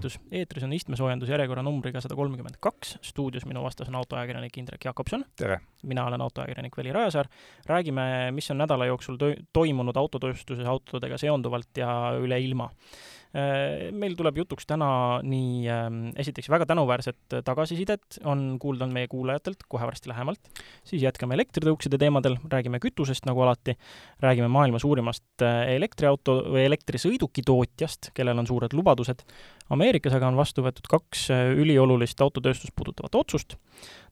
tervitus, eetris on istmesoojendus järjekorra numbriga sada kolmkümmend kaks, stuudios minu vastas on autoajakirjanik Indrek Jakobson. tere! mina olen autoajakirjanik Veli Rajasaar. räägime, mis on nädala jooksul to toimunud autotööstuses autodega seonduvalt ja üle ilma meil tuleb jutuks täna nii ähm, esiteks väga tänuväärset tagasisidet on kuulda on meie kuulajatelt kohe varsti lähemalt, siis jätkame elektritõukside teemadel, räägime kütusest nagu alati, räägime maailma suurimast äh, elektriauto või elektrisõiduki tootjast, kellel on suured lubadused. Ameerikas aga on vastu võetud kaks äh, üliolulist autotööstust puudutavat otsust,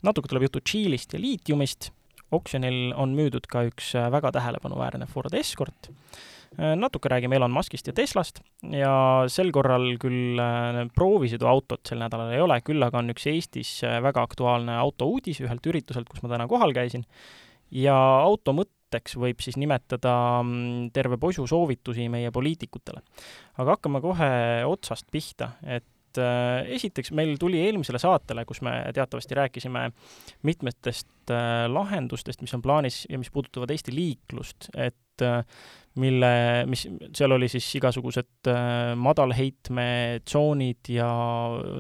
natuke tuleb juttu Tšiilist ja liitiumist, oksjonil on müüdud ka üks väga tähelepanuväärne Ford Escort. Äh, natuke räägime Elon Muskist ja Teslast. Ja sel korral küll äh, proovisõiduautot sel nädalal ei ole, küll aga on üks Eestis äh, väga aktuaalne autouudis ühelt ürituselt, kus ma täna kohal käisin, ja auto mõtteks võib siis nimetada mm, terve posu soovitusi meie poliitikutele. aga hakkame kohe otsast pihta, et esiteks meil tuli eelmisele saatele, kus me teatavasti rääkisime mitmetest lahendustest, mis on plaanis ja mis puudutavad Eesti liiklust, et mille, mis, seal oli siis igasugused äh, madalheitmetsoonid ja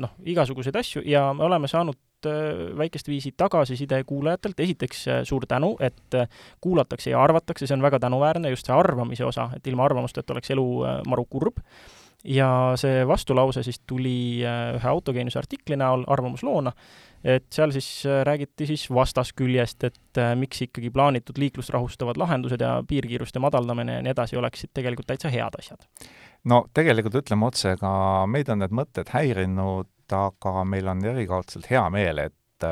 noh, igasuguseid asju ja me oleme saanud äh, väikest viisi tagasiside kuulajatelt, esiteks äh, suur tänu, et äh, kuulatakse ja arvatakse, see on väga tänuväärne, just see arvamise osa, et ilma arvamusteta oleks elu äh, maru kurb ja see vastulause siis tuli äh, ühe autogeenuse artikli näol arvamusloona, et seal siis äh, räägiti siis vastasküljest, et äh, miks ikkagi plaanitud liiklust rahustavad lahendused ja piirkiiruste madaldamine ja nii edasi oleksid tegelikult täitsa head asjad. no tegelikult ütleme otse, ka meid on need mõtted häirinud, aga meil on erikaudselt hea meel, et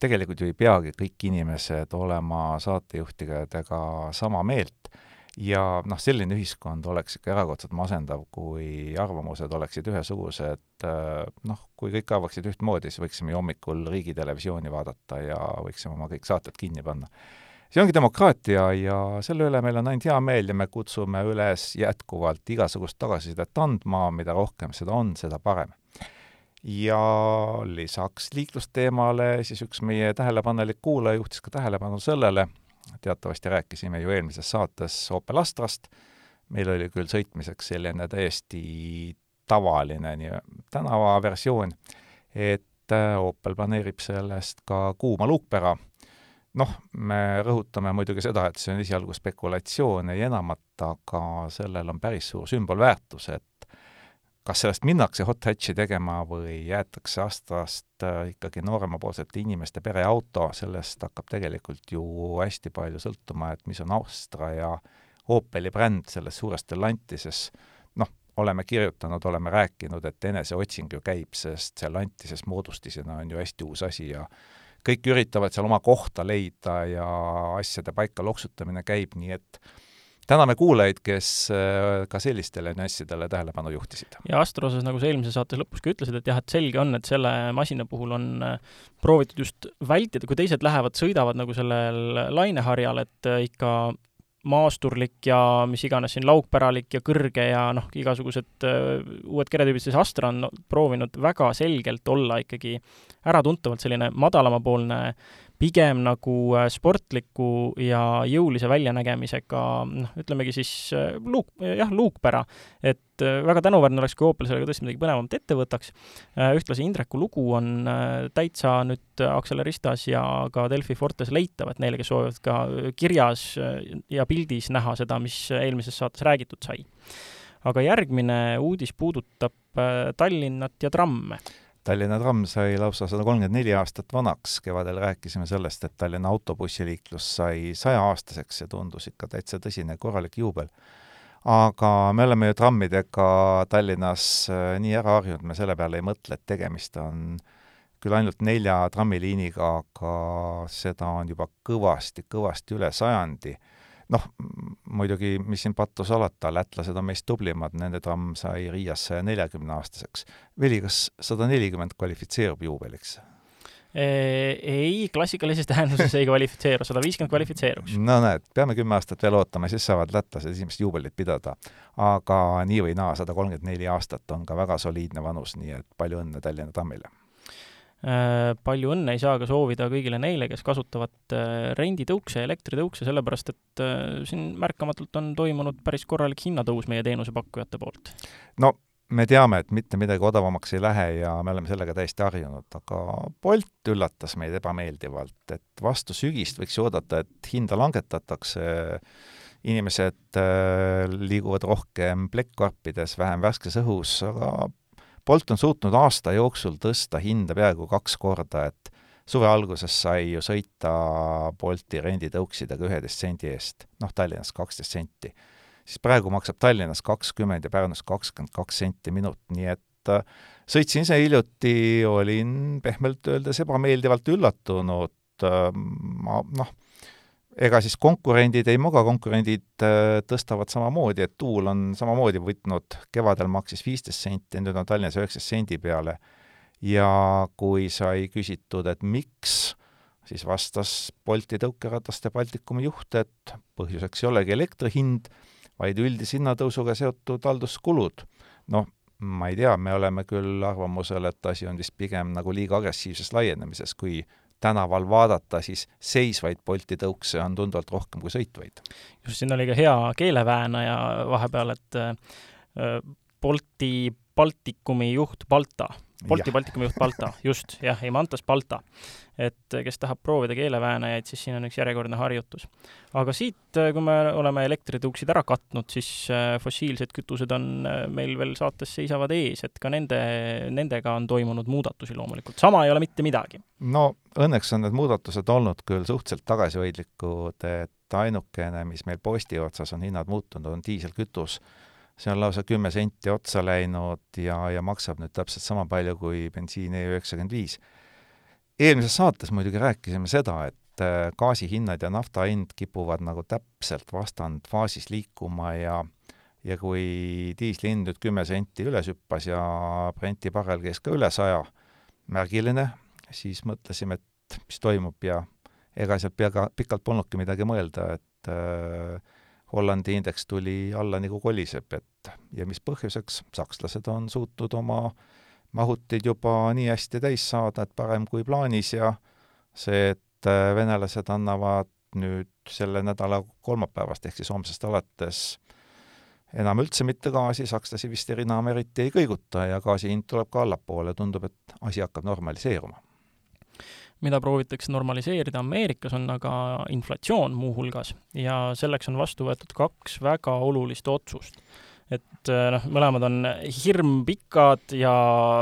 tegelikult ju ei peagi kõik inimesed olema saatejuhtidega sama meelt ja noh, selline ühiskond oleks ikka erakordselt masendav, kui arvamused oleksid ühesugused, äh, noh, kui kõik arvaksid ühtmoodi, siis võiksime ju hommikul riigitelevisiooni vaadata ja võiksime oma kõik saated kinni panna. see ongi demokraatia ja selle üle meil on ainult hea meel ja me kutsume üles jätkuvalt igasugust tagasisidet andma, mida rohkem seda on, seda parem. Ja lisaks liiklusteemale siis üks meie tähelepanelik kuulaja juhtis ka tähelepanu sellele, teatavasti rääkisime ju eelmises saates Opel Astrast, meil oli küll sõitmiseks selline täiesti tavaline nii tänavaversioon, et äh, Opel planeerib sellest ka kuuma luukpära. noh, me rõhutame muidugi seda, et see on esialgu spekulatsioon, ei enamat, aga sellel on päris suur sümbolväärtus, et kas sellest minnakse hot hatchi tegema või jäetakse Astrast äh, ikkagi nooremapoolsete inimeste pereauto, sellest hakkab tegelikult ju hästi palju sõltuma, et mis on Astra ja Opeli bränd selles suures Stellantises, noh, oleme kirjutanud, oleme rääkinud, et eneseotsing ju käib, sest see Lantises moodustisena on ju hästi uus asi ja kõik üritavad seal oma kohta leida ja asjade paika loksutamine käib, nii et täname kuulajaid, kes äh, ka sellistele nüanssidele tähelepanu juhtisid. ja Astro osas, nagu sa eelmises saates lõpus ka ütlesid, et jah, et selge on, et selle masina puhul on äh, proovitud just vältida, kui teised lähevad, sõidavad nagu sellel laineharjal, et äh, ikka maasturlik ja mis iganes siin laukpäralik ja kõrge ja noh, igasugused uh, uued keretüübid, siis Astra on proovinud väga selgelt olla ikkagi äratuntavalt selline madalamapoolne pigem nagu äh, sportliku ja jõulise väljanägemisega noh, ütlemegi siis äh, luuk, jah, luukpära. et äh, väga tänuväärne oleks, kui Opel sellega tõesti midagi põnevamat ette võtaks. ühtlasi Indreku lugu on täitsa nüüd Acceleristas ja ka Delfi Fortes leitav, et neile, kes soovivad ka kirjas ja pildis näha seda, mis eelmises saates räägitud sai. aga järgmine uudis puudutab Tallinnat ja tramme Tallinna tramm sai lausa sada kolmkümmend neli aastat vanaks, kevadel rääkisime sellest, et Tallinna autobussiliiklus sai sajaaastaseks, see tundus ikka täitsa tõsine korralik juubel. aga me oleme ju trammidega Tallinnas äh, nii ära harjunud, me selle peale ei mõtle, et tegemist on küll ainult nelja trammiliiniga, aga seda on juba kõvasti, kõvasti üle sajandi noh, muidugi, mis siin pattu salata, lätlased on meist tublimad, nende tramm sai Riias saja neljakümne aastaseks. Veli, kas sada nelikümmend kvalifitseerub juubeliks? Ei, klassikalises tähenduses ei kvalifitseeru, sada viiskümmend kvalifitseeruks. no näed, peame kümme aastat veel ootama, siis saavad lätlased esimest juubelit pidada. aga nii või naa, sada kolmkümmend neli aastat on ka väga soliidne vanus, nii et palju õnne Tallinna trammile Äh, palju õnne ei saa ka soovida kõigile neile, kes kasutavad äh, renditõukse, elektritõukse, sellepärast et äh, siin märkamatult on toimunud päris korralik hinnatõus meie teenusepakkujate poolt. no me teame, et mitte midagi odavamaks ei lähe ja me oleme sellega täiesti harjunud, aga Bolt üllatas meid ebameeldivalt, et vastu sügist võiks ju oodata, et hinda langetatakse, inimesed äh, liiguvad rohkem plekkkarpides, vähem värskes õhus, aga Bolt on suutnud aasta jooksul tõsta hinda peaaegu kaks korda, et suve alguses sai ju sõita Bolti renditõuksidega üheteist sendi eest, noh, Tallinnas kaksteist senti. Siis praegu maksab Tallinnas kakskümmend ja Pärnus kakskümmend kaks senti minut, nii et äh, sõitsin ise hiljuti, olin pehmelt öeldes ebameeldivalt üllatunud, äh, ma noh, ega siis konkurendid ei maga, konkurendid äh, tõstavad samamoodi, et Tuul on samamoodi võtnud, kevadel maksis viisteist senti, nüüd on Tallinnas üheksateist sendi peale. ja kui sai küsitud, et miks, siis vastas Bolti tõukerataste Baltikumi juht, et põhjuseks ei olegi elektri hind, vaid üldise hinnatõusuga seotud halduskulud. noh, ma ei tea, me oleme küll arvamusel, et asi on vist pigem nagu liiga agressiivses laienemises, kui tänaval vaadata, siis seisvaid Bolti tõukse on tunduvalt rohkem kui sõitvaid. just, siin oli ka hea keeleväänaja vahepeal, et äh, Bolti Baltikumi juht Balta Bolti Baltikumi juht Balta, just, jah, Imantas Balta. et kes tahab proovida keeleväänajaid, siis siin on üks järjekordne harjutus. aga siit, kui me oleme elektritõuksid ära katnud, siis äh, fossiilsed kütused on meil veel saates seisavad ees, et ka nende, nendega on toimunud muudatusi loomulikult. sama ei ole mitte midagi. no õnneks on need muudatused olnud küll suhteliselt tagasihoidlikud, et ainukene, mis meil posti otsas on hinnad muutunud, on diiselkütus see on lausa kümme senti otsa läinud ja, ja maksab nüüd täpselt sama palju kui bensiin E üheksakümmend viis. eelmises saates muidugi rääkisime seda, et äh, gaasihinnad ja nafta hind kipuvad nagu täpselt vastandfaasis liikuma ja ja kui diisli hind nüüd kümme senti üles hüppas ja Brenti barrel käis ka üle saja, märgiline, siis mõtlesime, et mis toimub ja ega sealt pea, pikalt polnudki midagi mõelda, et äh, Hollandi indeks tuli alla nagu koliseb, et ja mis põhjuseks, sakslased on suutnud oma mahutid juba nii hästi täis saada, et parem kui plaanis ja see, et äh, venelased annavad nüüd selle nädala kolmapäevast ehk siis homsest alates enam üldse mitte gaasi, sakslasi vist enam eriti ei kõiguta ja gaasi hind tuleb ka allapoole, tundub, et asi hakkab normaliseeruma mida proovitakse normaliseerida Ameerikas, on aga inflatsioon muuhulgas ja selleks on vastu võetud kaks väga olulist otsust. et äh, noh, mõlemad on hirmpikad ja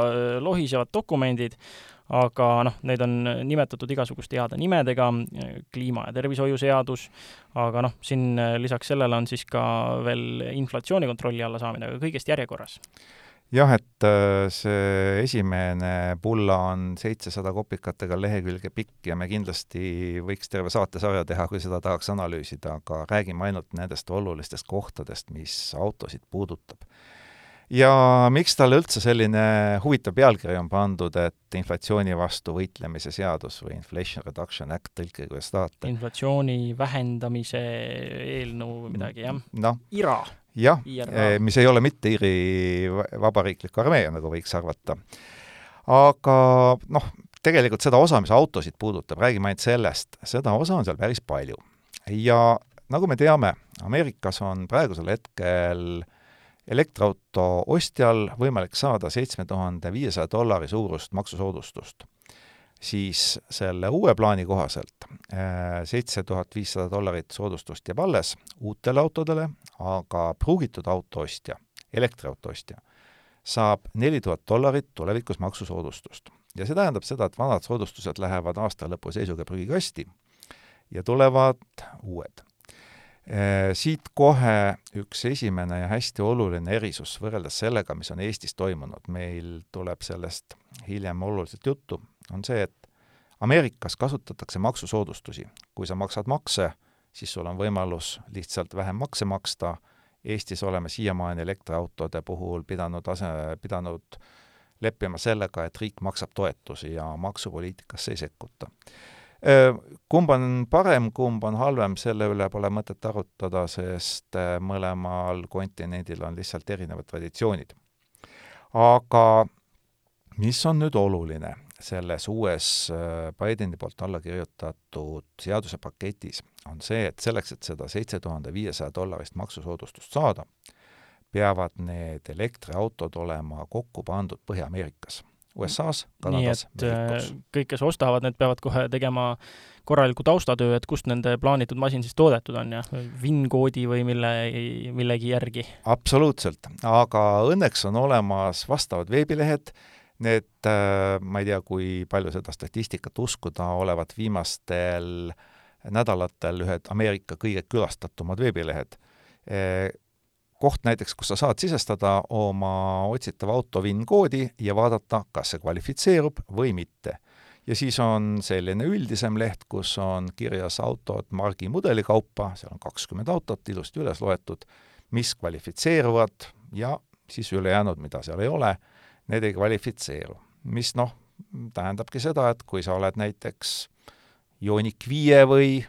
äh, lohisevad dokumendid, aga noh, neid on nimetatud igasuguste heade nimedega, kliima- ja tervishoiuseadus, aga noh, siin lisaks sellele on siis ka veel inflatsiooni kontrolli alla saamine, aga kõigest järjekorras jah, et äh, see esimene pulla on seitsesada kopikatega lehekülge pikk ja me kindlasti võiks terve saatesarja teha, kui seda tahaks analüüsida, aga räägime ainult nendest olulistest kohtadest, mis autosid puudutab. ja miks talle üldse selline huvitav pealkiri on pandud, et inflatsiooni vastu võitlemise seadus või Inflation Reduction Act, tõlkige kuidas tahate. inflatsiooni vähendamise eelnõu või midagi, jah? noh, IRA jah, eh, mis ei ole mitte Iiri vabariiklik armee, nagu võiks arvata. aga noh, tegelikult seda osa, mis autosid puudutab, räägime ainult sellest, seda osa on seal päris palju. ja nagu me teame, Ameerikas on praegusel hetkel elektriauto ostjal võimalik saada seitsme tuhande viiesaja dollari suurust maksusoodustust siis selle uue plaani kohaselt äh, seitse tuhat viissada dollarit soodustust jääb alles uutele autodele, aga pruugitud auto ostja, elektriauto ostja, saab neli tuhat dollarit tulevikus maksusoodustust. ja see tähendab seda, et vanad soodustused lähevad aasta lõpu seisuga prügikasti ja tulevad uued. Äh, siit kohe üks esimene ja hästi oluline erisus võrreldes sellega, mis on Eestis toimunud, meil tuleb sellest hiljem oluliselt juttu, on see, et Ameerikas kasutatakse maksusoodustusi. kui sa maksad makse, siis sul on võimalus lihtsalt vähem makse maksta, Eestis oleme siiamaani elektriautode puhul pidanud ase, pidanud leppima sellega, et riik maksab toetusi ja maksupoliitikasse ei sekkuta. Kumb on parem, kumb on halvem, selle üle pole mõtet arutada, sest mõlemal kontinendil on lihtsalt erinevad traditsioonid. aga mis on nüüd oluline? Selles uues äh, Bideni poolt alla kirjutatud seadusepaketis on see, et selleks, et seda seitse tuhande viiesaja dollarist maksusoodustust saada, peavad need elektriautod olema kokku pandud Põhja-Ameerikas. USA-s, Kanadas, Mehhikos. kõik, kes ostavad, need peavad kohe tegema korraliku taustatöö, et kust nende plaanitud masin siis toodetud on ja VIN-koodi või mille, millegi järgi? absoluutselt, aga õnneks on olemas vastavad veebilehed, need, äh, ma ei tea, kui palju seda statistikat uskuda, olevat viimastel nädalatel ühed Ameerika kõige külastatumad veebilehed äh, koht näiteks, kus sa saad sisestada oma otsitava auto VIN-koodi ja vaadata, kas see kvalifitseerub või mitte. ja siis on selline üldisem leht, kus on kirjas autod margi mudeli kaupa, seal on kakskümmend autot ilusti üles loetud, mis kvalifitseeruvad ja siis ülejäänud, mida seal ei ole, need ei kvalifitseeru. mis noh, tähendabki seda, et kui sa oled näiteks Ioniq viie või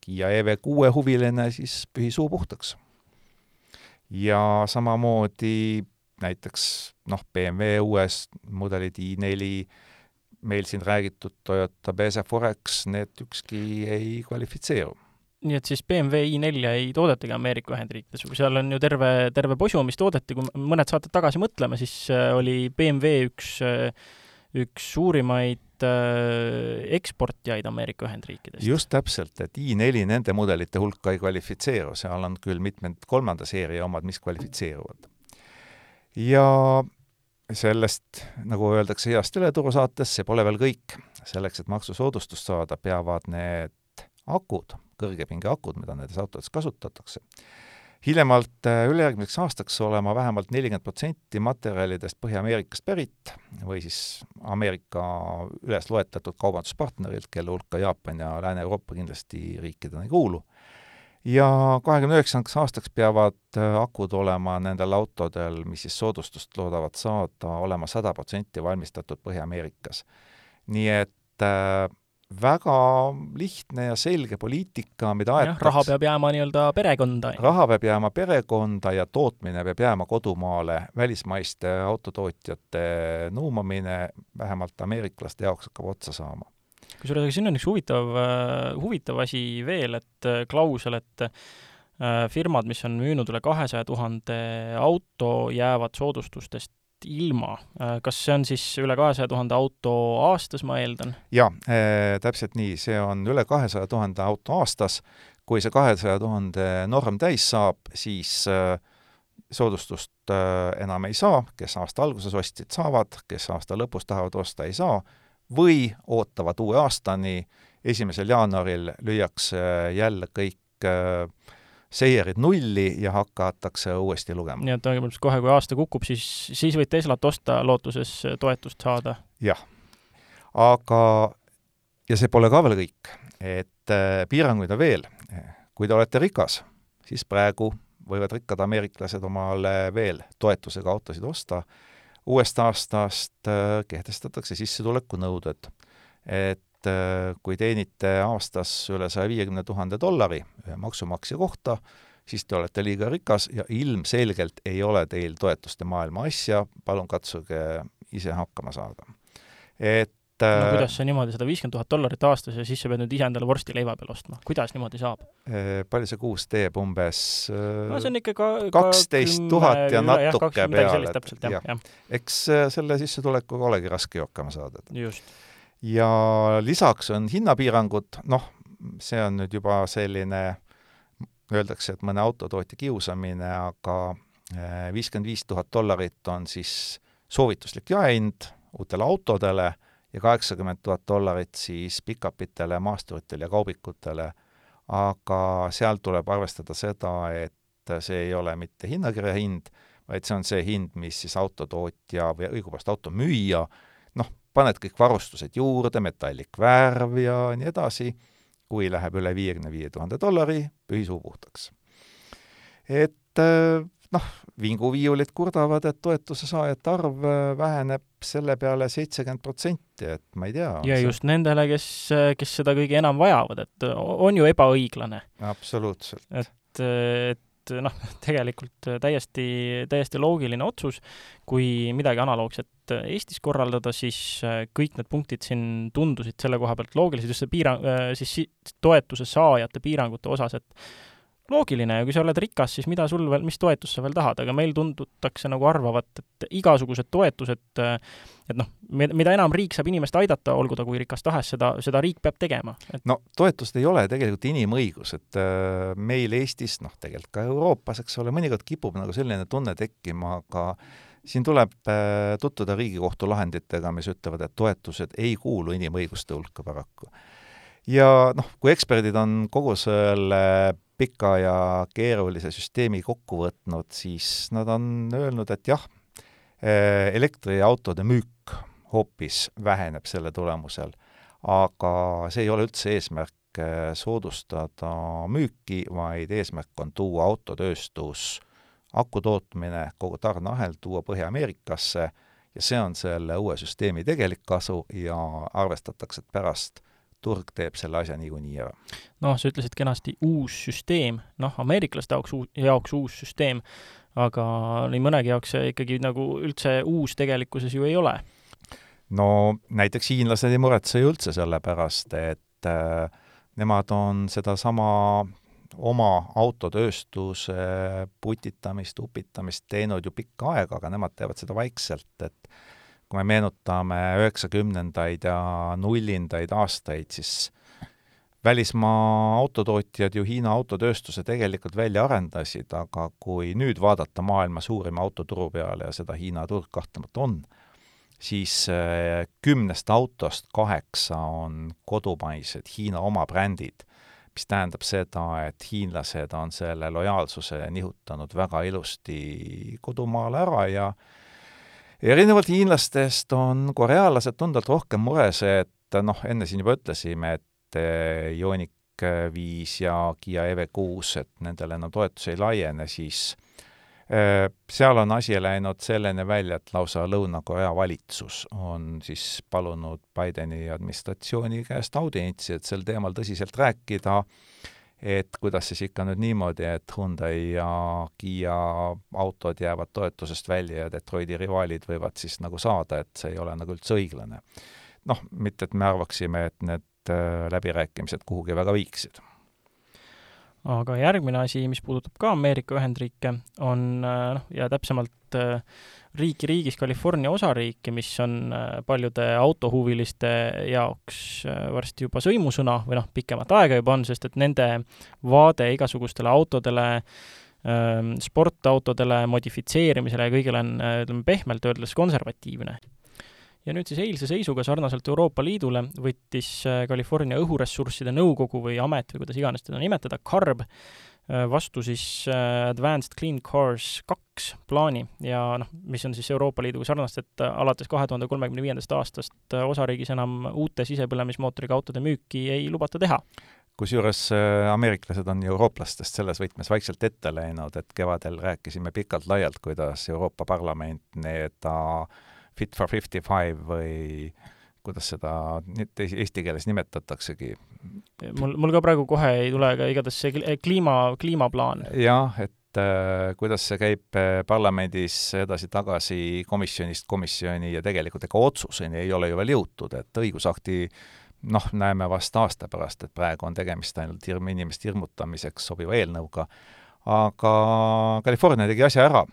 Kiia EV6 huviline, siis pühi suu puhtaks ja samamoodi näiteks noh, BMW uues mudelid i4, meil siin räägitud Toyota BZ4X, need ükski ei kvalifitseeru nii et siis BMW i4 ei toodetagi Ameerika Ühendriikides, seal on ju terve, terve posu, mis toodeti, kui mõned saated tagasi mõtleme, siis äh, oli BMW üks, äh, üks suurimaid äh, eksportijaid Ameerika Ühendriikidest. just täpselt, et i4 nende mudelite hulka ei kvalifitseeru, seal on küll mitmed kolmanda seeria omad, mis kvalifitseeruvad. ja sellest, nagu öeldakse heas teleturusaates, see pole veel kõik. selleks, et maksusoodustust saada, peavad need akud, kõrgepingeakud, mida nendes autodes kasutatakse, hiljemalt äh, ülejärgmiseks aastaks olema vähemalt nelikümmend protsenti materjalidest Põhja-Ameerikast pärit või siis Ameerika üles loetletud kaubanduspartnerilt, kelle hulka Jaapan ja Lääne-Euroopa kindlasti riikidena ei kuulu. ja kahekümne üheksandaks aastaks peavad äh, akud olema nendel autodel, mis siis soodustust loodavad saada, olema sada protsenti valmistatud Põhja-Ameerikas. nii et äh, väga lihtne ja selge poliitika, mida aetakse. raha peab jääma nii-öelda perekonda. raha peab jääma perekonda ja tootmine peab jääma kodumaale, välismaiste autotootjate nuumamine vähemalt ameeriklaste jaoks hakkab otsa saama. kusjuures, aga siin on üks huvitav, äh, huvitav asi veel, et äh, klausel, et äh, firmad, mis on müünud üle kahesaja tuhande auto, jäävad soodustustest ilma. Äh, kas see on siis üle kahesaja tuhande auto aastas, ma eeldan? jaa äh,, täpselt nii, see on üle kahesaja tuhande auto aastas. kui see kahesaja tuhande norm täis saab, siis äh, soodustust äh, enam ei saa, kes aasta alguses ostsid, saavad, kes aasta lõpus tahavad osta, ei saa, või ootavad uue aastani, esimesel jaanuaril lüüakse jälle kõik äh, seierid nulli ja hakatakse uuesti lugema. nii et põhimõtteliselt kohe, kui aasta kukub, siis, siis võid Teslat osta lootuses toetust saada? jah. aga, ja see pole ka veel kõik, et äh, piiranguid on veel. kui te olete rikas, siis praegu võivad rikkad ameeriklased omale veel toetusega autosid osta, uuest aastast äh, kehtestatakse sissetulekunõuded. et et äh, kui teenite aastas üle saja viiekümne tuhande dollari ühe maksumaksja kohta, siis te olete liiga rikas ja ilmselgelt ei ole teil toetuste maailma asja, palun katsuge ise hakkama saada. et no äh, kuidas see niimoodi, sada viiskümmend tuhat dollarit aastas ja siis sa pead nüüd ise endale vorsti leiva peal ostma, kuidas niimoodi saab? Äh, palju see kuus teeb, umbes no see on ikka ka kaksteist tuhat ja natuke peale, et jah, jah. eks selle sissetulekuga olegi raske ju hakkama saada. just ja lisaks on hinnapiirangud, noh, see on nüüd juba selline, öeldakse, et mõne autotootja kiusamine, aga eh, viiskümmend viis tuhat dollarit on siis soovituslik jaehind uutele autodele ja kaheksakümmend tuhat dollarit siis pikapitele, maasturitele ja kaubikutele, aga seal tuleb arvestada seda, et see ei ole mitte hinnakirja hind, vaid see on see hind, mis siis autotootja või õigupoolest automüüja paned kõik varustused juurde, metallikvärv ja nii edasi, kui läheb üle viiekümne viie tuhande dollari, pühi suu puhtaks. et äh, noh, vinguviiulid kurdavad, et toetuse saajate arv äh, väheneb selle peale seitsekümmend protsenti, et ma ei tea. ja see... just nendele, kes, kes seda kõige enam vajavad, et on ju ebaõiglane. absoluutselt. et, et et noh, tegelikult täiesti, täiesti loogiline otsus. kui midagi analoogset Eestis korraldada, siis äh, kõik need punktid siin tundusid selle koha pealt loogilised, just see piirang, äh, siis toetuse saajate piirangute osas, et loogiline ja kui sa oled rikas, siis mida sul veel, mis toetust sa veel tahad, aga meil tundutakse nagu arvavat, et igasugused toetused, et noh, mida enam riik saab inimest aidata, olgu ta kui rikas tahes, seda, seda riik peab tegema et.... no toetust ei ole tegelikult inimõigus, et äh, meil Eestis, noh, tegelikult ka Euroopas, eks ole, mõnikord kipub nagu selline tunne tekkima, aga siin tuleb äh, tutvuda Riigikohtu lahenditega, mis ütlevad, et toetused ei kuulu inimõiguste hulka paraku. ja noh, kui eksperdid on kogu selle pika ja keerulise süsteemi kokku võtnud, siis nad on öelnud, et jah, eh, elektriautode müük hoopis väheneb selle tulemusel, aga see ei ole üldse eesmärk eh, soodustada müüki, vaid eesmärk on tuua autotööstus, aku tootmine, kogu tarneahel tuua Põhja-Ameerikasse ja see on selle uue süsteemi tegelik kasu ja arvestatakse, et pärast turg teeb selle asja niikuinii ära. noh, sa ütlesid kenasti uus süsteem, noh, ameeriklaste jaoks, jaoks uus süsteem, aga nii mõnegi jaoks see ikkagi nagu üldse uus tegelikkuses ju ei ole. no näiteks hiinlased ei muretse ju üldse selle pärast, et äh, nemad on sedasama oma autotööstuse putitamist, upitamist teinud ju pikka aega, aga nemad teevad seda vaikselt, et kui me meenutame üheksakümnendaid ja nullindaid aastaid, siis välismaa autotootjad ju Hiina autotööstuse tegelikult välja arendasid, aga kui nüüd vaadata maailma suurima autoturu peale ja seda Hiina turg kahtlemata on, siis eh, kümnest autost kaheksa on kodumaised Hiina oma brändid, mis tähendab seda, et hiinlased on selle lojaalsuse nihutanud väga ilusti kodumaale ära ja erinevalt hiinlastest on korealased tunduvalt rohkem mures, et noh, enne siin juba ütlesime, et eh, Ioniq viis ja Kiia EV6, et nendele enam toetus ei laiene, siis eh, seal on asi läinud selleni välja, et lausa Lõuna-Korea valitsus on siis palunud Bideni administratsiooni käest audientsi, et sel teemal tõsiselt rääkida et kuidas siis ikka nüüd niimoodi, et Hyundai ja Kiia autod jäävad toetusest välja ja Detroiti rivaalid võivad siis nagu saada, et see ei ole nagu üldse õiglane. noh, mitte et me arvaksime, et need äh, läbirääkimised kuhugi väga viiksid. Aga järgmine asi, mis puudutab ka Ameerika Ühendriike, on äh, noh, ja täpsemalt äh, riiki riigis California osariiki, mis on äh, paljude autohuviliste jaoks varsti juba sõimusõna või noh, pikemat aega juba on, sest et nende vaade igasugustele autodele, ähm, sportautodele, modifitseerimisele ja kõigele on, ütleme pehmelt öeldes, konservatiivne. Ja nüüd siis eilse seisuga sarnaselt Euroopa Liidule võttis California õhuressursside nõukogu või amet või kuidas iganes teda nimetada, CARB, Äh, vastu siis äh, Advanced Clean Cars kaks plaani. Ja noh, mis on siis Euroopa Liiduga sarnast, et äh, alates kahe tuhande kolmekümne viiendast aastast osariigis enam uute sisepõlemismootoriga autode müüki ei lubata teha. Kusjuures ameeriklased on eurooplastest selles võtmes vaikselt ette läinud, et kevadel rääkisime pikalt-laialt, kuidas Euroopa Parlament need Fit for fifty five või kuidas seda eesti keeles nimetataksegi. mul, mul ka praegu kohe ei tule, aga igatahes see kliima, kliimaplaan. jah, et äh, kuidas see käib äh, parlamendis edasi-tagasi komisjonist komisjoni ja tegelikult ega otsuseni ei ole ju veel jõutud, et õigusakti noh, näeme vast aasta pärast, et praegu on tegemist ainult hirm, inimeste hirmutamiseks sobiva eelnõuga, aga California tegi asja ära.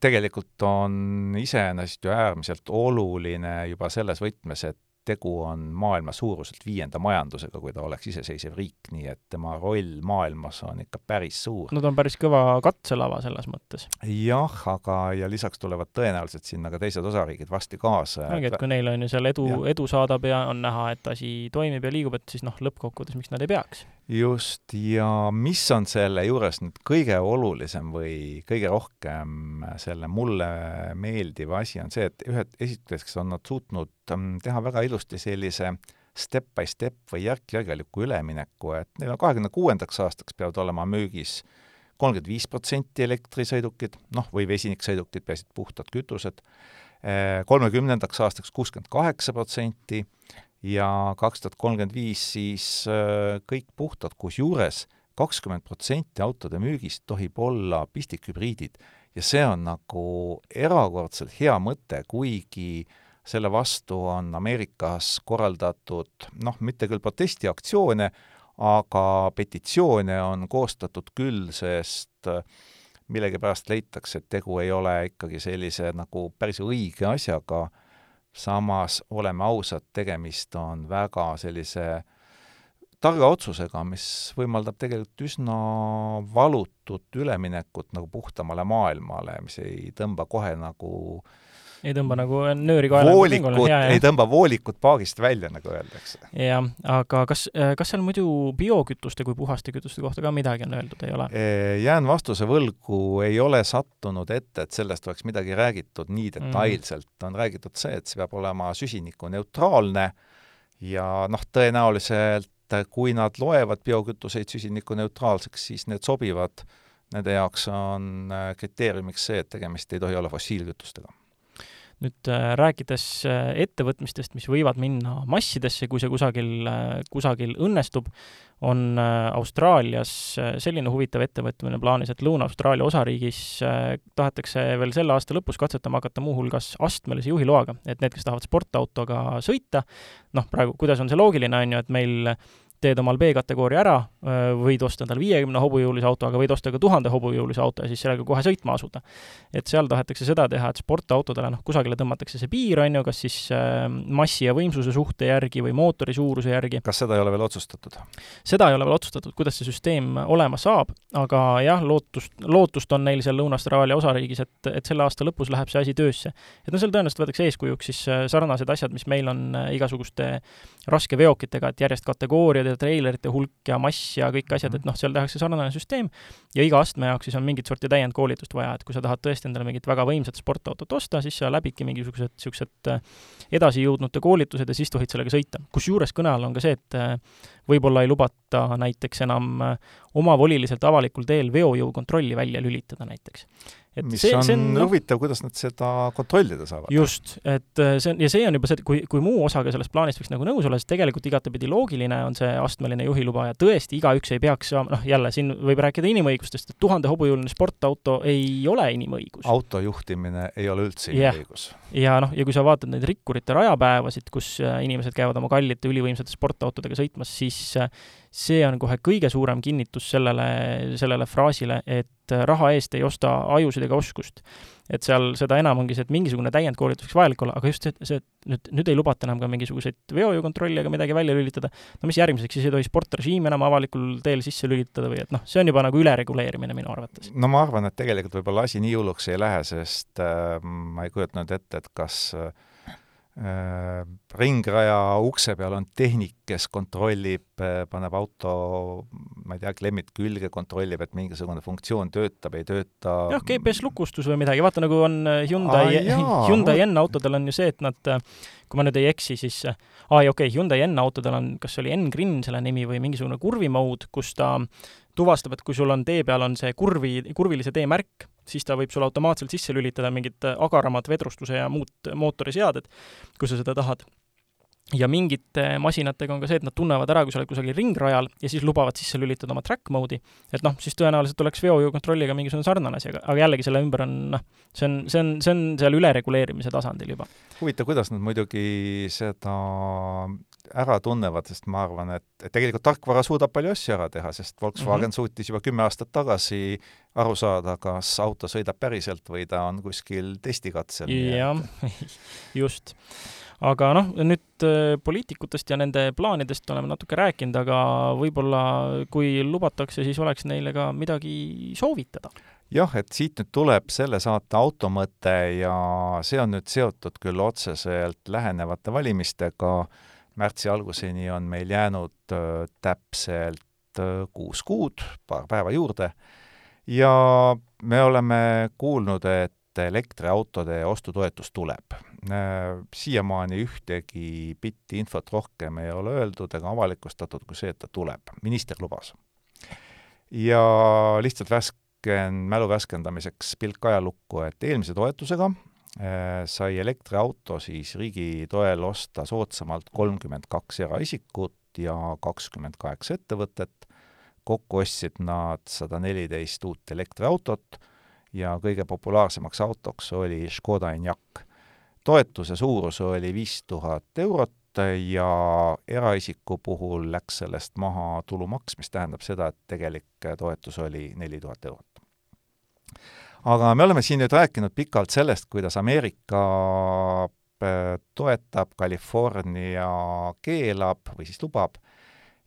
Tegelikult on iseenesest ju äärmiselt oluline juba selles võtmes, et tegu on maailma suuruselt viienda majandusega, kui ta oleks iseseisev riik, nii et tema roll maailmas on ikka päris suur. no ta on päris kõva katselava selles mõttes. jah, aga, ja lisaks tulevad tõenäoliselt sinna ka teised osariigid varsti kaasa. ongi, et kui neil on ju seal edu, edu saadab ja on näha, et asi toimib ja liigub, et siis noh, lõppkokkuvõttes miks nad ei peaks just, ja mis on selle juures nüüd kõige olulisem või kõige rohkem selle mulle meeldiv asi, on see, et ühed, esiteks on nad suutnud teha väga ilusti sellise step by step või järk-järgeliku ülemineku, et neil on kahekümne kuuendaks aastaks peavad olema müügis kolmkümmend viis protsenti elektrisõidukid, noh, või vesiniksõidukid, peaasi, et puhtad kütused, kolmekümnendaks aastaks kuuskümmend kaheksa protsenti ja kaks tuhat kolmkümmend viis siis äh, kõik puhtad, kusjuures kakskümmend protsenti autode müügist tohib olla pistikhübriidid. ja see on nagu erakordselt hea mõte, kuigi selle vastu on Ameerikas korraldatud noh, mitte küll protestiaktsioone, aga petitsioone on koostatud küll, sest äh, millegipärast leitakse, et tegu ei ole ikkagi sellise nagu päris õige asjaga, samas oleme ausad, tegemist on väga sellise targa otsusega, mis võimaldab tegelikult üsna valutut üleminekut nagu puhtamale maailmale, mis ei tõmba kohe nagu äh, ei tõmba nagu nööri kaela. voolikut, ei tõmba voolikut paagist välja, nagu öeldakse. jah, aga kas, kas seal muidu biokütuste kui puhaste kütuste kohta ka midagi on öeldud, ei ole? jään vastuse võlgu, ei ole sattunud ette, et sellest oleks midagi räägitud nii mm. detailselt mm., on räägitud see, et see peab olema süsinikuneutraalne ja noh, tõenäoliselt kui nad loevad biokütuseid süsinikuneutraalseks, siis need sobivad, nende jaoks on kriteeriumiks see, et tegemist ei tohi olla fossiilkütustega nüüd äh, rääkides äh, ettevõtmistest, mis võivad minna massidesse, kui see kusagil, äh, kusagil õnnestub, on Austraalias selline huvitav ettevõtmine plaanis, et Lõuna-Austraalia osariigis tahetakse veel selle aasta lõpus katsetama hakata muuhulgas astmelise juhiloaga, et need, kes tahavad sportautoga sõita, noh, praegu kuidas on see loogiline, on ju, et meil teed omal B-kategooria ära, võid osta endale viiekümne hobujõulise auto, aga võid osta ka tuhande hobujõulise auto ja siis sellega kohe sõitma asuda. et seal tahetakse seda teha, et sportautodele noh, kusagile tõmmatakse see piir, on ju, kas siis massi ja võimsuse suhte järgi või mootori suuruse järgi. kas seda ei ole veel otsustatud? seda ei ole veel otsustatud, kuidas see süsteem olema saab, aga jah, lootust, lootust on neil seal Lõuna-Austraalia osariigis, et, et selle aasta lõpus läheb see asi töösse. et no seal tõenäoliselt võetakse eeskujuks siis sarnased asjad, mis meil on igasuguste raskeveokitega, et järjest kategooriad ja treilerite hulk ja mass ja kõik asjad, et noh, seal tehakse sarnane süsteem. Ja iga astme jaoks siis on mingit sorti täiendkoolitust vaja, et kui sa tahad tõesti endale mingit väga võimsat sportautot osta, siis sa läbidki mingisugused niisugused äh, edasijõudnute koolitused ja siis tohid sellega sõita. kusjuures kõne all on ka see, et äh, võib-olla ei lubata näiteks enam äh, omavoliliselt avalikul teel veojõukontrolli välja lülitada näiteks et mis see, on, see on no, huvitav, kuidas nad seda kontrollida saavad. just, et äh, see on, ja see on juba see, et kui, kui muu osaga sellest plaanist võiks nagu nõus olla, siis tegelikult igatepidi loogiline on see astmeline juhiluba ja tõesti, igaüks ei peaks saama, noh jälle, siin võib rääkida inimõigustest, et tuhande hobujõuline sportauto ei ole inimõigus. auto juhtimine ei ole üldse inimõigus yeah.. ja noh, ja kui sa vaatad neid rikkurite rajapäevasid, kus äh, inimesed käivad oma kallite ülivõimsate sportautodega sõitmas, siis äh, see on kohe kõige suurem kinnitus sellele, sellele fraasile, et raha eest ei osta ajusid ega oskust. et seal seda enam ongi see, et mingisugune täiendkoolitus võiks vajalik olla, aga just see, see, et nüüd, nüüd ei lubata enam ka mingisuguseid veojukontrolli ega midagi välja lülitada, no mis järgmiseks, siis ei tohi sportrežiimi enam avalikul teel sisse lülitada või et noh, see on juba nagu ülereguleerimine minu arvates. no ma arvan, et tegelikult võib-olla asi nii hulluks ei lähe, sest äh, ma ei kujutanud ette, et kas äh, Äh, ringraja ukse peal on tehnik, kes kontrollib, äh, paneb auto, ma ei tea, klemmid külge, kontrollib, et mingisugune funktsioon töötab, ei tööta. jah, GPS-lukustus või midagi, vaata nagu on Hyundai ah,, Hyundai N-autodel on ju see, et nad, kui ma nüüd ei eksi, siis aa, okei okay,, Hyundai N-autodel on, kas see oli N-Grin selle nimi või mingisugune kurvi mode, kus ta tuvastab, et kui sul on tee peal on see kurvi, kurvilise tee märk, siis ta võib sul automaatselt sisse lülitada mingid agaramad vedrustuse ja muud mootoriseaded, kui sa seda tahad ja mingite masinatega on ka see, et nad tunnevad ära, kui sa oled kusagil ringrajal ja siis lubavad sisse lülitada oma track mode'i, et noh, siis tõenäoliselt oleks veojõukontrolliga mingisugune sarnane asi, aga, aga jällegi selle ümber on noh, see on, see on, see on seal ülereguleerimise tasandil juba. huvitav, kuidas nad muidugi seda ära tunnevad, sest ma arvan, et, et tegelikult tarkvara suudab palju asju ära teha, sest Volkswagen mm -hmm. suutis juba kümme aastat tagasi aru saada, kas auto sõidab päriselt või ta on kuskil testikatsel. jah, just aga noh, nüüd äh, poliitikutest ja nende plaanidest oleme natuke rääkinud, aga võib-olla kui lubatakse, siis oleks neile ka midagi soovitada. Jah, et siit nüüd tuleb selle saate automõte ja see on nüüd seotud küll otseselt lähenevate valimistega, märtsi alguseni on meil jäänud äh, täpselt äh, kuus kuud, paar päeva juurde, ja me oleme kuulnud, et elektriautode ostutoetus tuleb siiamaani ühtegi bitti infot rohkem ei ole öeldud ega avalikustatud kui see, et ta tuleb. minister lubas. ja lihtsalt värsken, mälu värskendamiseks pilk ajalukku, et eelmise toetusega äh, sai elektriauto siis riigi toel osta soodsamalt kolmkümmend kaks eraisikut ja kakskümmend kaheksa ettevõtet, kokku ostsid nad sada neliteist uut elektriautot ja kõige populaarsemaks autoks oli Škoda Enyaq toetuse suurus oli viis tuhat eurot ja eraisiku puhul läks sellest maha tulumaks, mis tähendab seda, et tegelik toetus oli neli tuhat eurot. aga me oleme siin nüüd rääkinud pikalt sellest, kuidas Ameerika äh, toetab, California keelab või siis lubab,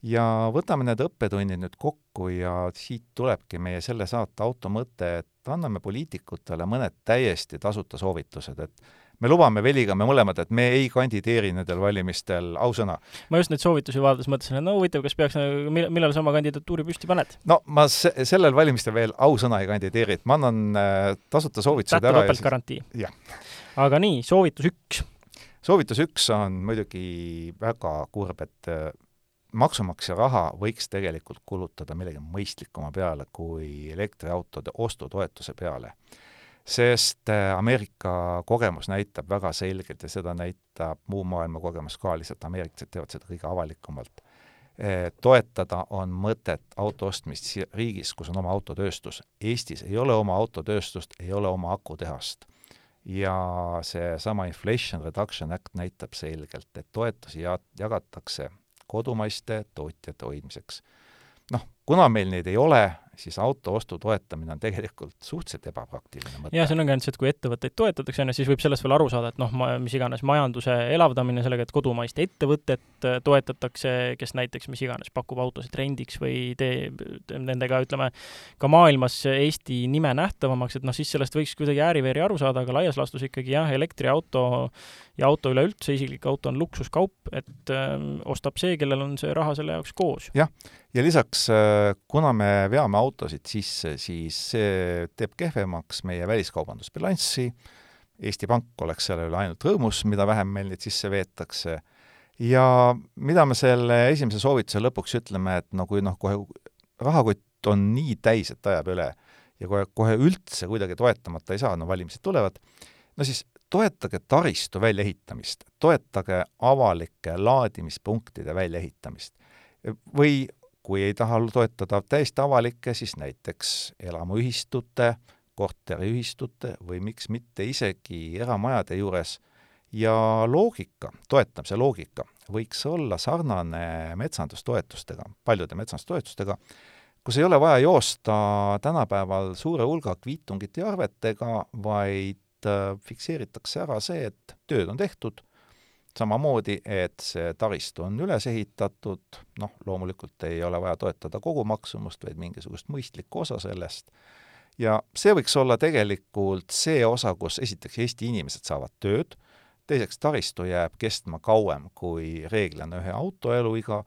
ja võtame need õppetunnid nüüd kokku ja siit tulebki meie selle saate auto mõte, et anname poliitikutele mõned täiesti tasuta soovitused, et me lubame Veliga, me mõlemad, et me ei kandideeri nendel valimistel, ausõna. ma just neid soovitusi vaadates mõtlesin, et no huvitav, kas peaks, millal, millal sa oma kandidatuuri püsti paned? no ma se-, sellel valimistel veel ausõna ei kandideeri, et ma annan äh, tasuta soovitused Tätu ära topeltgarantii. jah. aga nii, soovitus üks. soovitus üks on muidugi väga kurb, et äh, maksumaksja raha võiks tegelikult kulutada millegi mõistlikuma peale kui elektriautode ostutoetuse peale sest äh, Ameerika kogemus näitab väga selgelt ja seda näitab muu maailma kogemus ka, lihtsalt ameeriklased teevad seda kõige avalikumalt. Äh, toetada on mõtet auto ostmist riigis, kus on oma autotööstus. Eestis ei ole oma autotööstust, ei ole oma akutehast. ja seesama Inflation Reduction Act näitab selgelt, et toetusi ja-, jagatakse kodumaiste tootjate hoidmiseks. noh, kuna meil neid ei ole, siis auto ostu toetamine on tegelikult suhteliselt ebapraktiline mõte. jah, see ongi ainult see, et kui ettevõtteid toetatakse, on ju, siis võib sellest veel aru saada, et noh, ma, mis iganes majanduse elavdamine sellega, et kodumaist ettevõtet äh, toetatakse, kes näiteks mis iganes pakub autosid rendiks või teeb nendega, ütleme, ka maailmas Eesti nime nähtavamaks, et noh, siis sellest võiks kuidagi ääri-veeri aru saada, aga laias laastus ikkagi jah, elektriauto ja auto üleüldse, isiklik auto on luksuskaup, et öö, ähm, ostab see, kellel on see raha selle jaoks koos. jah, ja lisaks, äh, kuna me veame autosid sisse, siis see teeb kehvemaks meie väliskaubandusbilanssi, Eesti Pank oleks selle üle ainult rõõmus, mida vähem meil neid sisse veetakse, ja mida me selle esimese soovituse lõpuks ütleme, et no kui noh, kohe rahakott on nii täis, et ajab üle ja kohe, kohe üldse kuidagi toetamata ei saa, no valimised tulevad, no siis toetage taristu väljaehitamist, toetage avalike laadimispunktide väljaehitamist. või kui ei taha toetada täiesti avalikke, siis näiteks elamuühistute, korteriühistute või miks mitte isegi eramajade juures. Ja loogika, toetamise loogika võiks olla sarnane metsandustoetustega, paljude metsandustoetustega, kus ei ole vaja joosta tänapäeval suure hulga kviitungite ja arvetega, vaid äh, fikseeritakse ära see, et tööd on tehtud samamoodi, et see taristu on üles ehitatud, noh, loomulikult ei ole vaja toetada kogu maksumust, vaid mingisugust mõistlikku osa sellest, ja see võiks olla tegelikult see osa, kus esiteks Eesti inimesed saavad tööd, teiseks taristu jääb kestma kauem kui reeglina ühe auto eluiga,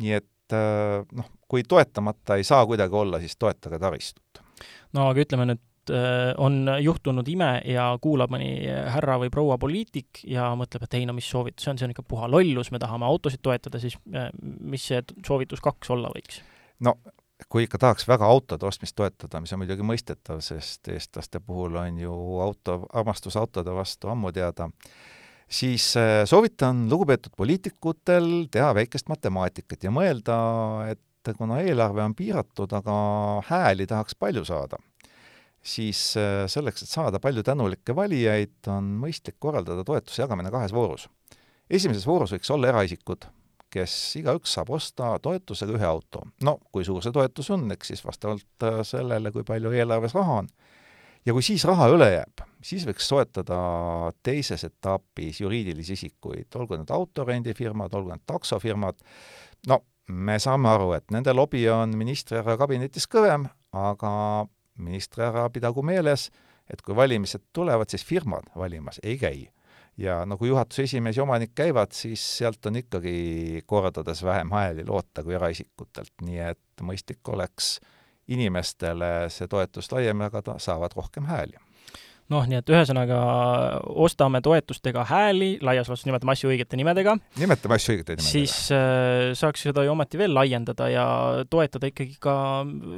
nii et äh, noh, kui toetamata ei saa kuidagi olla, siis toetage taristut. no aga ütleme nüüd Äh, on juhtunud ime ja kuulab mõni härra või proua poliitik ja mõtleb, et ei no mis soovitus see on, see on ikka puha lollus, me tahame autosid toetada, siis äh, mis see soovitus kaks olla võiks? no kui ikka tahaks väga autode ostmist toetada, mis on muidugi mõistetav, sest eestlaste puhul on ju auto, armastus autode vastu ammu teada, siis äh, soovitan lugupeetud poliitikutel teha väikest matemaatikat ja mõelda, et kuna eelarve on piiratud, aga hääli tahaks palju saada siis äh, selleks, et saada palju tänulikke valijaid, on mõistlik korraldada toetuse jagamine kahes voorus. esimeses voorus võiks olla eraisikud, kes igaüks saab osta toetusega ühe auto. no kui suur see toetus on, eks siis vastavalt äh, sellele, kui palju eelarves raha on. ja kui siis raha üle jääb, siis võiks soetada teises etapis juriidilisi isikuid, olgu need autorendifirmad, olgu need taksofirmad, no me saame aru, et nende lobi on ministri härra kabinetis kõvem, aga ministri ära pidagu meeles, et kui valimised tulevad, siis firmad valimas ei käi. ja kui juhatuse esimees ja omanik käivad, siis sealt on ikkagi kordades vähem hääli loota kui eraisikutelt, nii et mõistlik oleks inimestele see toetus laiem jagada, saavad rohkem hääli noh, nii et ühesõnaga ostame toetustega hääli, laias laastus nimetame asju õigete nimedega. nimetame asju õigete nimedega. siis äh, saaks seda ju ometi veel laiendada ja toetada ikkagi ka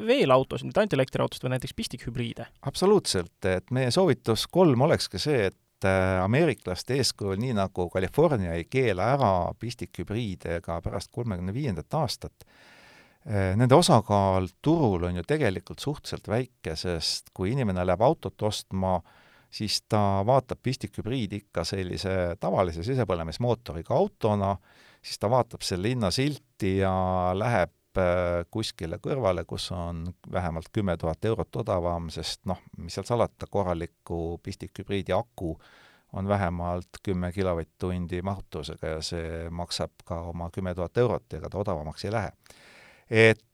veel autosid, mitte ainult elektriautosid, vaid näiteks pistikhübriide. absoluutselt, et meie soovitus kolm olekski see, et äh, ameeriklaste eeskujul, nii nagu California ei keela ära pistikhübriide ka pärast kolmekümne viiendat aastat, äh, Nende osakaal turul on ju tegelikult suhteliselt väike, sest kui inimene läheb autot ostma, siis ta vaatab pistikhübriidi ikka sellise tavalise sisepõlemismootoriga autona, siis ta vaatab selle hinnasilti ja läheb äh, kuskile kõrvale, kus on vähemalt kümme tuhat eurot odavam, sest noh, mis seal salata, korraliku pistikhübriidi aku on vähemalt kümme kilovatt-tundi mahutusega ja see maksab ka oma kümme tuhat eurot, ega ta odavamaks ei lähe. et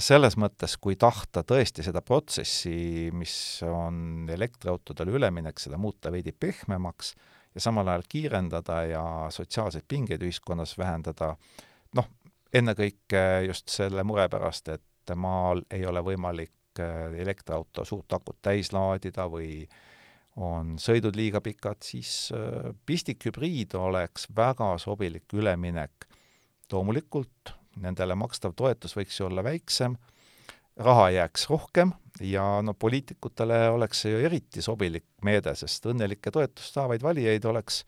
selles mõttes, kui tahta tõesti seda protsessi, mis on elektriautodele üleminek, seda muuta veidi pehmemaks ja samal ajal kiirendada ja sotsiaalseid pingeid ühiskonnas vähendada, noh, ennekõike just selle mure pärast, et maal ei ole võimalik äh, elektriauto suurt akut täis laadida või on sõidud liiga pikad, siis äh, pistikhübriid oleks väga sobilik üleminek. loomulikult nendele makstav toetus võiks ju olla väiksem, raha jääks rohkem ja no poliitikutele oleks see ju eriti sobilik meede, sest õnnelikke toetust saavaid valijaid oleks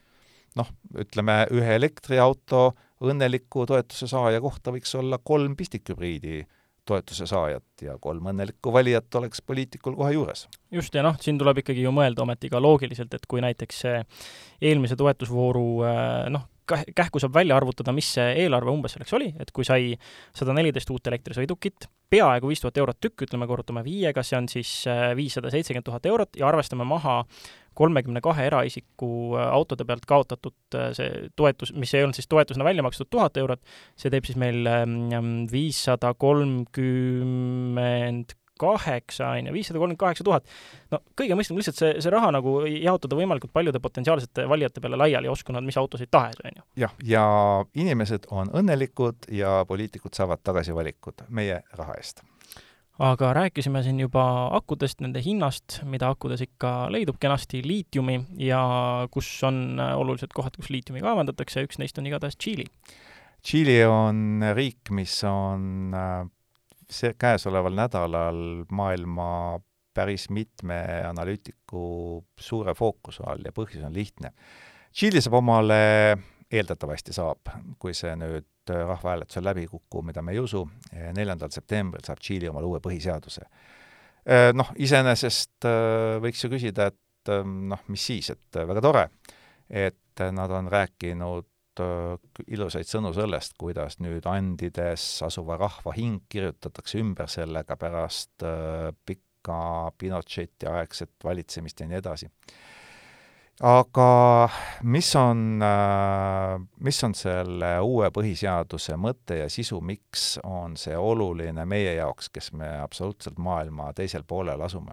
noh, ütleme ühe elektriauto õnneliku toetuse saaja kohta võiks olla kolm pistikhübriidi toetuse saajat ja kolm õnnelikku valijat oleks poliitikul kohe juures. just, ja noh, siin tuleb ikkagi ju mõelda ometi ka loogiliselt, et kui näiteks eelmise toetusvooru noh, kähku saab välja arvutada, mis see eelarve umbes selleks oli, et kui sai sada neliteist uut elektrisõidukit, peaaegu viis tuhat eurot tükk, ütleme, korrutame viiega, see on siis äh, viissada seitsekümmend tuhat eurot ja arvestame maha kolmekümne kahe eraisiku äh, autode pealt kaotatud äh, see toetus, mis ei olnud siis toetusena välja makstud tuhat eurot, see teeb siis meil ähm, viissada kolmkümmend kaheksa, on ju, viissada kolmkümmend kaheksa tuhat. no kõige mõistlikum lihtsalt see, see raha nagu jaotada võimalikult paljude potentsiaalsete valijate peale laiali, osku nad mis autosid tahes, on ju. jah, ja inimesed on õnnelikud ja poliitikud saavad tagasivalikud meie raha eest aga rääkisime siin juba akudest, nende hinnast, mida akudes ikka leidub kenasti, liitiumi ja kus on olulised kohad, kus liitiumi kaevandatakse, üks neist on igatahes Tšiili. Tšiili on riik, mis on äh, see käesoleval nädalal maailma päris mitme analüütiku suure fookuse all ja põhjus on lihtne. Tšiili saab omale, eeldatavasti saab, kui see nüüd rahvahääletusel läbi ei kuku, mida me ei usu, neljandal septembril saab Tšiili omale uue põhiseaduse. Noh, iseenesest äh, võiks ju küsida, et äh, noh, mis siis, et väga tore, et nad on rääkinud Äh, ilusaid sõnu sellest, kuidas nüüd Andides asuva rahva hing kirjutatakse ümber sellega pärast äh, pikka Pinocheti aegset valitsemist ja nii edasi. aga mis on, äh, mis on selle uue põhiseaduse mõte ja sisu, miks on see oluline meie jaoks, kes me absoluutselt maailma teisel poolel asume?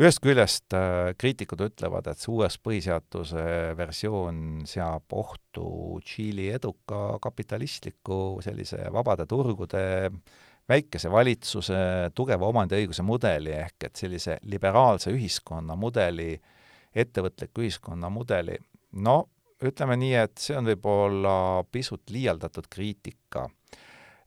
Ühest küljest äh, kriitikud ütlevad, et see uues põhiseaduse versioon seab ohtu Tšiili eduka kapitalistliku sellise vabade turgude väikese valitsuse tugeva omandiõiguse mudeli ehk et sellise liberaalse ühiskonna mudeli, ettevõtliku ühiskonna mudeli, no ütleme nii, et see on võib-olla pisut liialdatud kriitika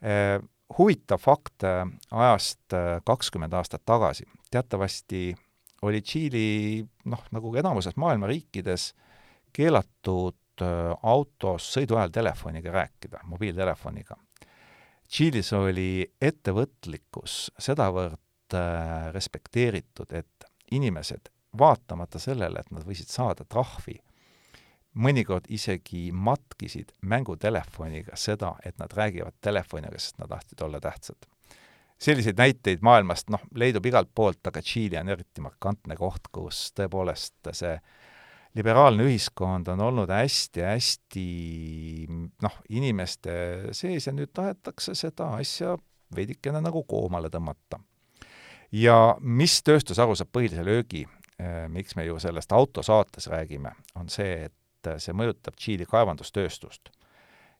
eh,. Huvitav fakt ajast äh, kakskümmend aastat tagasi, teatavasti oli Tšiili noh, nagu enamuses maailma riikides keelatud äh, autos sõidu ajal telefoniga rääkida, mobiiltelefoniga. Tšiilis oli ettevõtlikkus sedavõrd äh, respekteeritud, et inimesed, vaatamata sellele, et nad võisid saada trahvi, mõnikord isegi matkisid mängutelefoniga seda, et nad räägivad telefoniga, sest nad tahtsid olla tähtsad selliseid näiteid maailmast, noh, leidub igalt poolt, aga Tšiili on eriti markantne koht, kus tõepoolest see liberaalne ühiskond on olnud hästi-hästi noh, inimeste sees ja nüüd tahetakse seda asja veidikene nagu koomale tõmmata. ja mis tööstusharu saab põhilise löögi, eh, miks me ju sellest autosaates räägime, on see, et see mõjutab Tšiili kaevandustööstust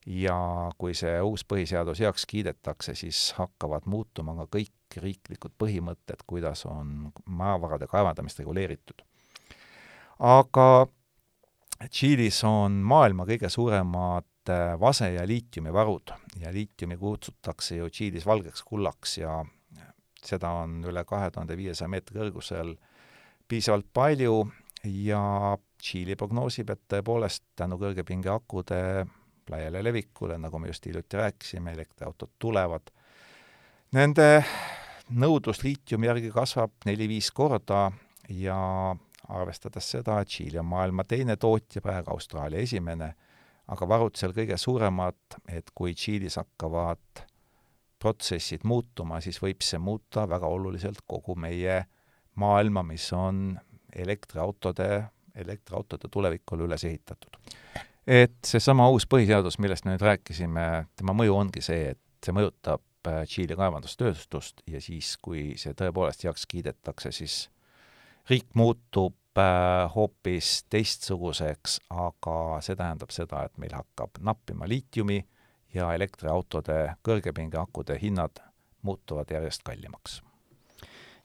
ja kui see uus põhiseadus heaks kiidetakse, siis hakkavad muutuma ka kõik riiklikud põhimõtted, kuidas on maavarade kaevandamist reguleeritud. aga Tšiilis on maailma kõige suuremad äh, vase- ja liitiumivarud ja liitiumi kutsutakse ju Tšiilis valgeks kullaks ja seda on üle kahe tuhande viiesaja meetri kõrgusel piisavalt palju ja Tšiili prognoosib, et tõepoolest tänu kõrgepingeakude laiale levikule, nagu me just hiljuti rääkisime, elektriautod tulevad. Nende nõudlus liitiumi järgi kasvab neli-viis korda ja arvestades seda, et Tšiili on maailma teine tootja, praegu Austraalia esimene, aga varud seal kõige suuremad, et kui Tšiilis hakkavad protsessid muutuma, siis võib see muuta väga oluliselt kogu meie maailma, mis on elektriautode, elektriautode tulevikule üles ehitatud. Et seesama uus põhiseadus, millest me nüüd rääkisime, tema mõju ongi see, et see mõjutab äh, Tšiili kaevandustööstust ja siis, kui see tõepoolest heaks kiidetakse, siis riik muutub äh, hoopis teistsuguseks, aga see tähendab seda, et meil hakkab nappima liitiumi ja elektriautode kõrgepingeakude hinnad muutuvad järjest kallimaks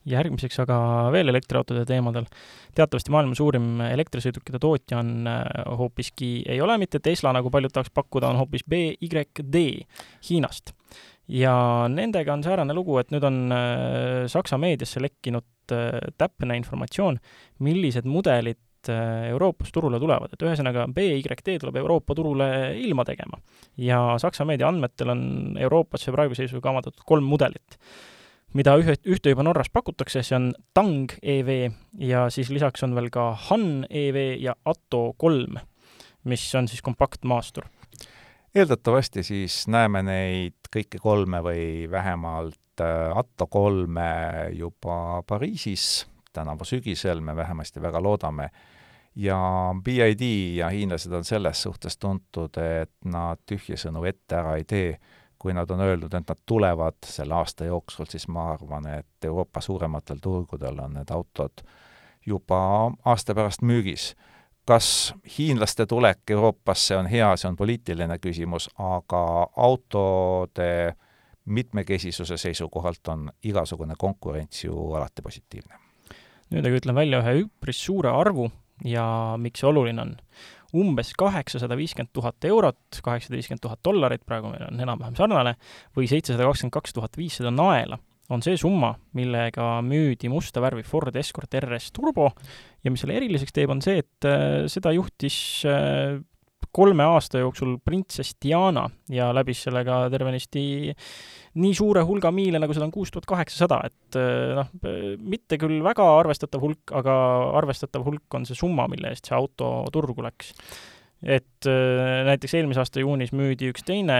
järgmiseks aga veel elektriautode teemadel. teatavasti maailma suurim elektrisõidukite tootja on äh, hoopiski, ei ole mitte Tesla, nagu paljud tahaks pakkuda, on hoopis BYD Hiinast. ja nendega on säärane lugu, et nüüd on äh, Saksa meediasse lekkinud äh, täpne informatsioon, millised mudelid Euroopas turule tulevad, et ühesõnaga BYD tuleb Euroopa turule ilma tegema. ja Saksa meedia andmetel on Euroopasse praeguse seisuga kavandatud kolm mudelit mida ühe, ühte juba Norras pakutakse, see on Tang EV ja siis lisaks on veel ka Han EV ja Atto kolm, mis on siis kompaktmaastur. eeldatavasti siis näeme neid kõiki kolme või vähemalt äh, Atto kolme juba Pariisis tänavu sügisel, me vähemasti väga loodame, ja BID ja hiinlased on selles suhtes tuntud, et nad tühje sõnu ette ära ei tee kui nad on öelnud, et nad tulevad selle aasta jooksul, siis ma arvan, et Euroopa suurematel turgudel on need autod juba aasta pärast müügis. kas hiinlaste tulek Euroopasse on hea, see on poliitiline küsimus, aga autode mitmekesisuse seisukohalt on igasugune konkurents ju alati positiivne. nüüd aga ütlen välja ühe üpris suure arvu ja miks see oluline on umbes kaheksasada viiskümmend tuhat eurot, kaheksasada viiskümmend tuhat dollarit, praegu meil on enam-vähem sarnane, või seitsesada kakskümmend kaks tuhat viissada naela, on see summa, millega müüdi musta värvi Ford Escort RS Turbo ja mis selle eriliseks teeb, on see, et äh, seda juhtis äh, kolme aasta jooksul printsess Diana ja läbis sellega tervenisti nii suure hulga miile, nagu seda on kuus tuhat kaheksasada, et äh, noh, mitte küll väga arvestatav hulk, aga arvestatav hulk on see summa, mille eest see auto turgu läks et äh, näiteks eelmise aasta juunis müüdi üks teine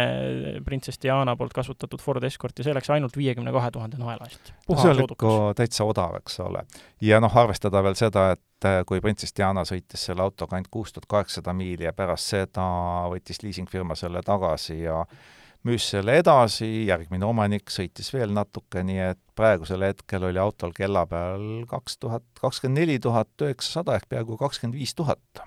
printsess Diana poolt kasutatud Ford Escort ja see läks ainult viiekümne kahe tuhande naela eest. see on ikka täitsa odav, eks ole. ja noh, arvestada veel seda, et äh, kui printsess Diana sõitis selle autoga ainult kuus tuhat kaheksasada miili ja pärast seda võttis liisingfirma selle tagasi ja müüs selle edasi, järgmine omanik sõitis veel natuke, nii et praegusel hetkel oli autol kella peal kaks tuhat, kakskümmend neli tuhat üheksasada ehk peaaegu kakskümmend viis tuhat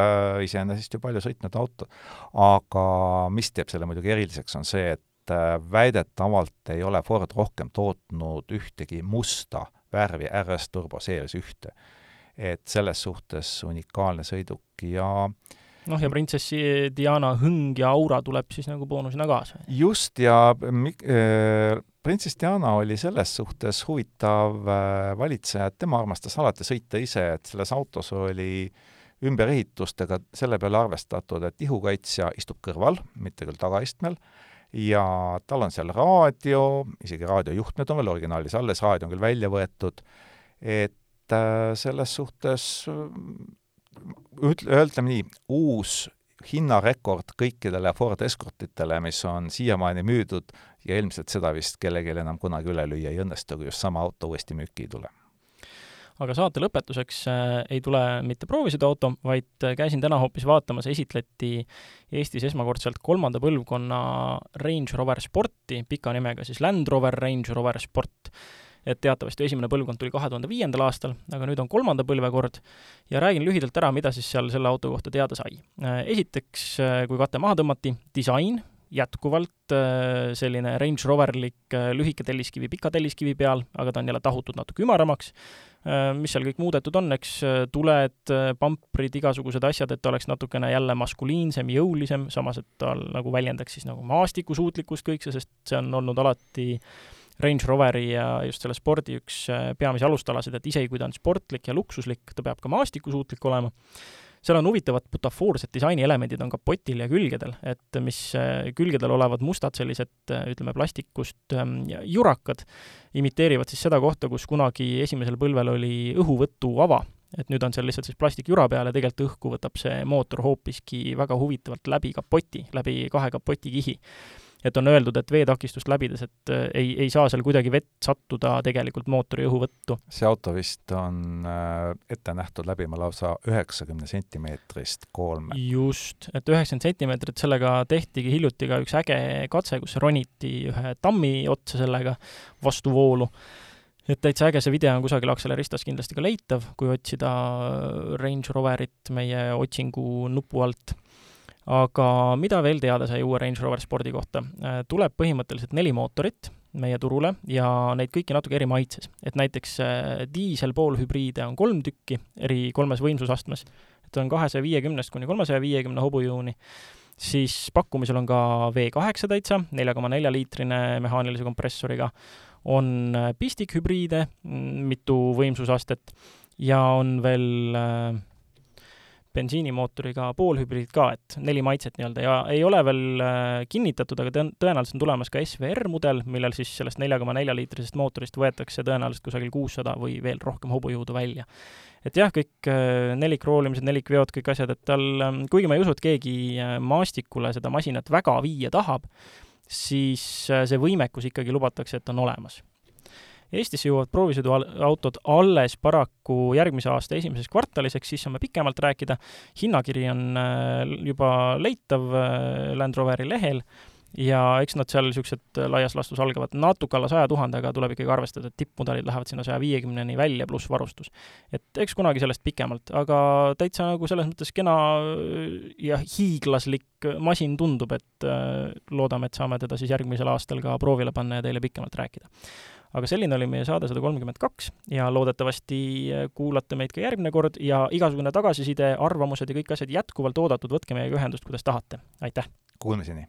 äh, iseenesest ju palju sõitnud auto. aga mis teeb selle muidugi eriliseks, on see, et äh, väidetavalt ei ole Ford rohkem tootnud ühtegi musta värvi RS Turbo Series ühte. et selles suhtes unikaalne sõiduk ja noh, ja printsessi Diana hõng ja aura tuleb siis nagu boonusena kaasa. just, ja äh, printsess Diana oli selles suhtes huvitav äh, valitseja, et tema armastas alati sõita ise, et selles autos oli äh, ümberehitustega selle peale arvestatud, et ihukaitsja istub kõrval, mitte küll tagaistmel, ja tal on seal raadio, isegi raadiojuhtmed on veel originaalis alles, raadio on küll välja võetud, et äh, selles suhtes ütle, ütleme nii, uus hinnarekord kõikidele Ford Escortitele, mis on siiamaani müüdud ja ilmselt seda vist kellelgi enam kunagi üle lüüa ei õnnestu, kui just sama auto uuesti müüki ei tule aga saate lõpetuseks äh, ei tule mitte proovisõiduauto, vaid äh, käisin täna hoopis vaatamas, esitleti Eestis esmakordselt kolmanda põlvkonna Range Rover Sporti, pika nimega siis Land Rover Range Rover Sport. et teatavasti esimene põlvkond tuli kahe tuhande viiendal aastal, aga nüüd on kolmanda põlve kord ja räägin lühidalt ära, mida siis seal selle auto kohta teada sai. Äh, esiteks, kui kate maha tõmmati, disain, jätkuvalt selline Range Roverlik lühike telliskivi pika telliskivi peal, aga ta on jälle tahutud natuke ümaramaks. Äh, mis seal kõik muudetud on, eks äh, tuled, äh, pamprid, igasugused asjad, et ta oleks natukene jälle maskuliinsem, jõulisem, samas et tal nagu väljendaks siis nagu maastikusuutlikkust kõik see, sest see on olnud alati Range Roveri ja just selle spordi üks peamisi alustalasid, et isegi kui ta on sportlik ja luksuslik, ta peab ka maastikusuutlik olema seal on huvitavad butafoorsed disainielemendid on kapotil ja külgedel, et mis äh, külgedel olevad mustad sellised äh, ütleme, plastikust ähm, jurakad imiteerivad siis seda kohta, kus kunagi esimesel põlvel oli õhuvõtuava et nüüd on seal lihtsalt siis plastikjura peal ja tegelikult õhku võtab see mootor hoopiski väga huvitavalt läbi kapoti, läbi kahe kapotikihi et on öeldud, et veetakistust läbides, et äh, ei, ei saa seal kuidagi vett sattuda tegelikult mootori õhuvõttu. see auto vist on äh, ette nähtud läbima lausa üheksakümne sentimeetrist koolme. just, et üheksakümmend sentimeetrit, sellega tehtigi hiljuti ka üks äge katse, kus roniti ühe tammi otsa sellega vastu voolu et täitsa äge, see video on kusagil Acceleristas kindlasti ka leitav, kui otsida Range Roverit meie otsingu nupu alt aga mida veel teada sai uue Range Rover Spordi kohta? Äh, tuleb põhimõtteliselt neli mootorit meie turule ja neid kõiki natuke eri maitses. et näiteks äh, diisel-poolhübriide on kolm tükki, eri kolmes võimsusastmes, et on kahesaja viiekümnest kuni kolmesaja viiekümne hobujõuni, siis pakkumisel on ka V8 täitsa, nelja koma nelja liitrine mehaanilise kompressoriga, on äh, pistikhübriide, mm, mitu võimsusastet, ja on veel äh, bensiinimootoriga poolhübriid ka, et neli maitset nii-öelda ja ei ole veel äh, kinnitatud, aga tõen-, tõenäoliselt on tulemas ka SVR mudel, millel siis sellest nelja koma nelja liitrisest mootorist võetakse tõenäoliselt kusagil kuussada või veel rohkem hobujõudu välja. et jah, kõik äh, nelikroolimised, nelikveod, kõik asjad, et tal, ähm, kuigi ma ei usu, et keegi äh, maastikule seda masinat väga viia tahab, siis see võimekus ikkagi lubatakse, et on olemas Eestisse jõuavad proovisõiduautod alles paraku järgmise aasta esimeses kvartalis, ehk siis saame pikemalt rääkida. hinnakiri on äh, juba leitav äh, Land Roveri lehel ja eks nad seal niisugused laias laastus algavad natuke alla saja tuhandega, tuleb ikkagi arvestada, et tippmudelid lähevad sinna saja viiekümneni välja, pluss varustus. et eks kunagi sellest pikemalt, aga täitsa nagu selles mõttes kena ja hiiglaslik masin tundub, et äh, loodame, et saame teda siis järgmisel aastal ka proovile panna ja teile pikemalt rääkida aga selline oli meie saade sada kolmkümmend kaks ja loodetavasti äh, kuulate meid ka järgmine kord ja igasugune tagasiside, arvamused ja kõik asjad jätkuvalt oodatud, võtke meiega ühendust, kuidas tahate. aitäh! Kuulmiseni!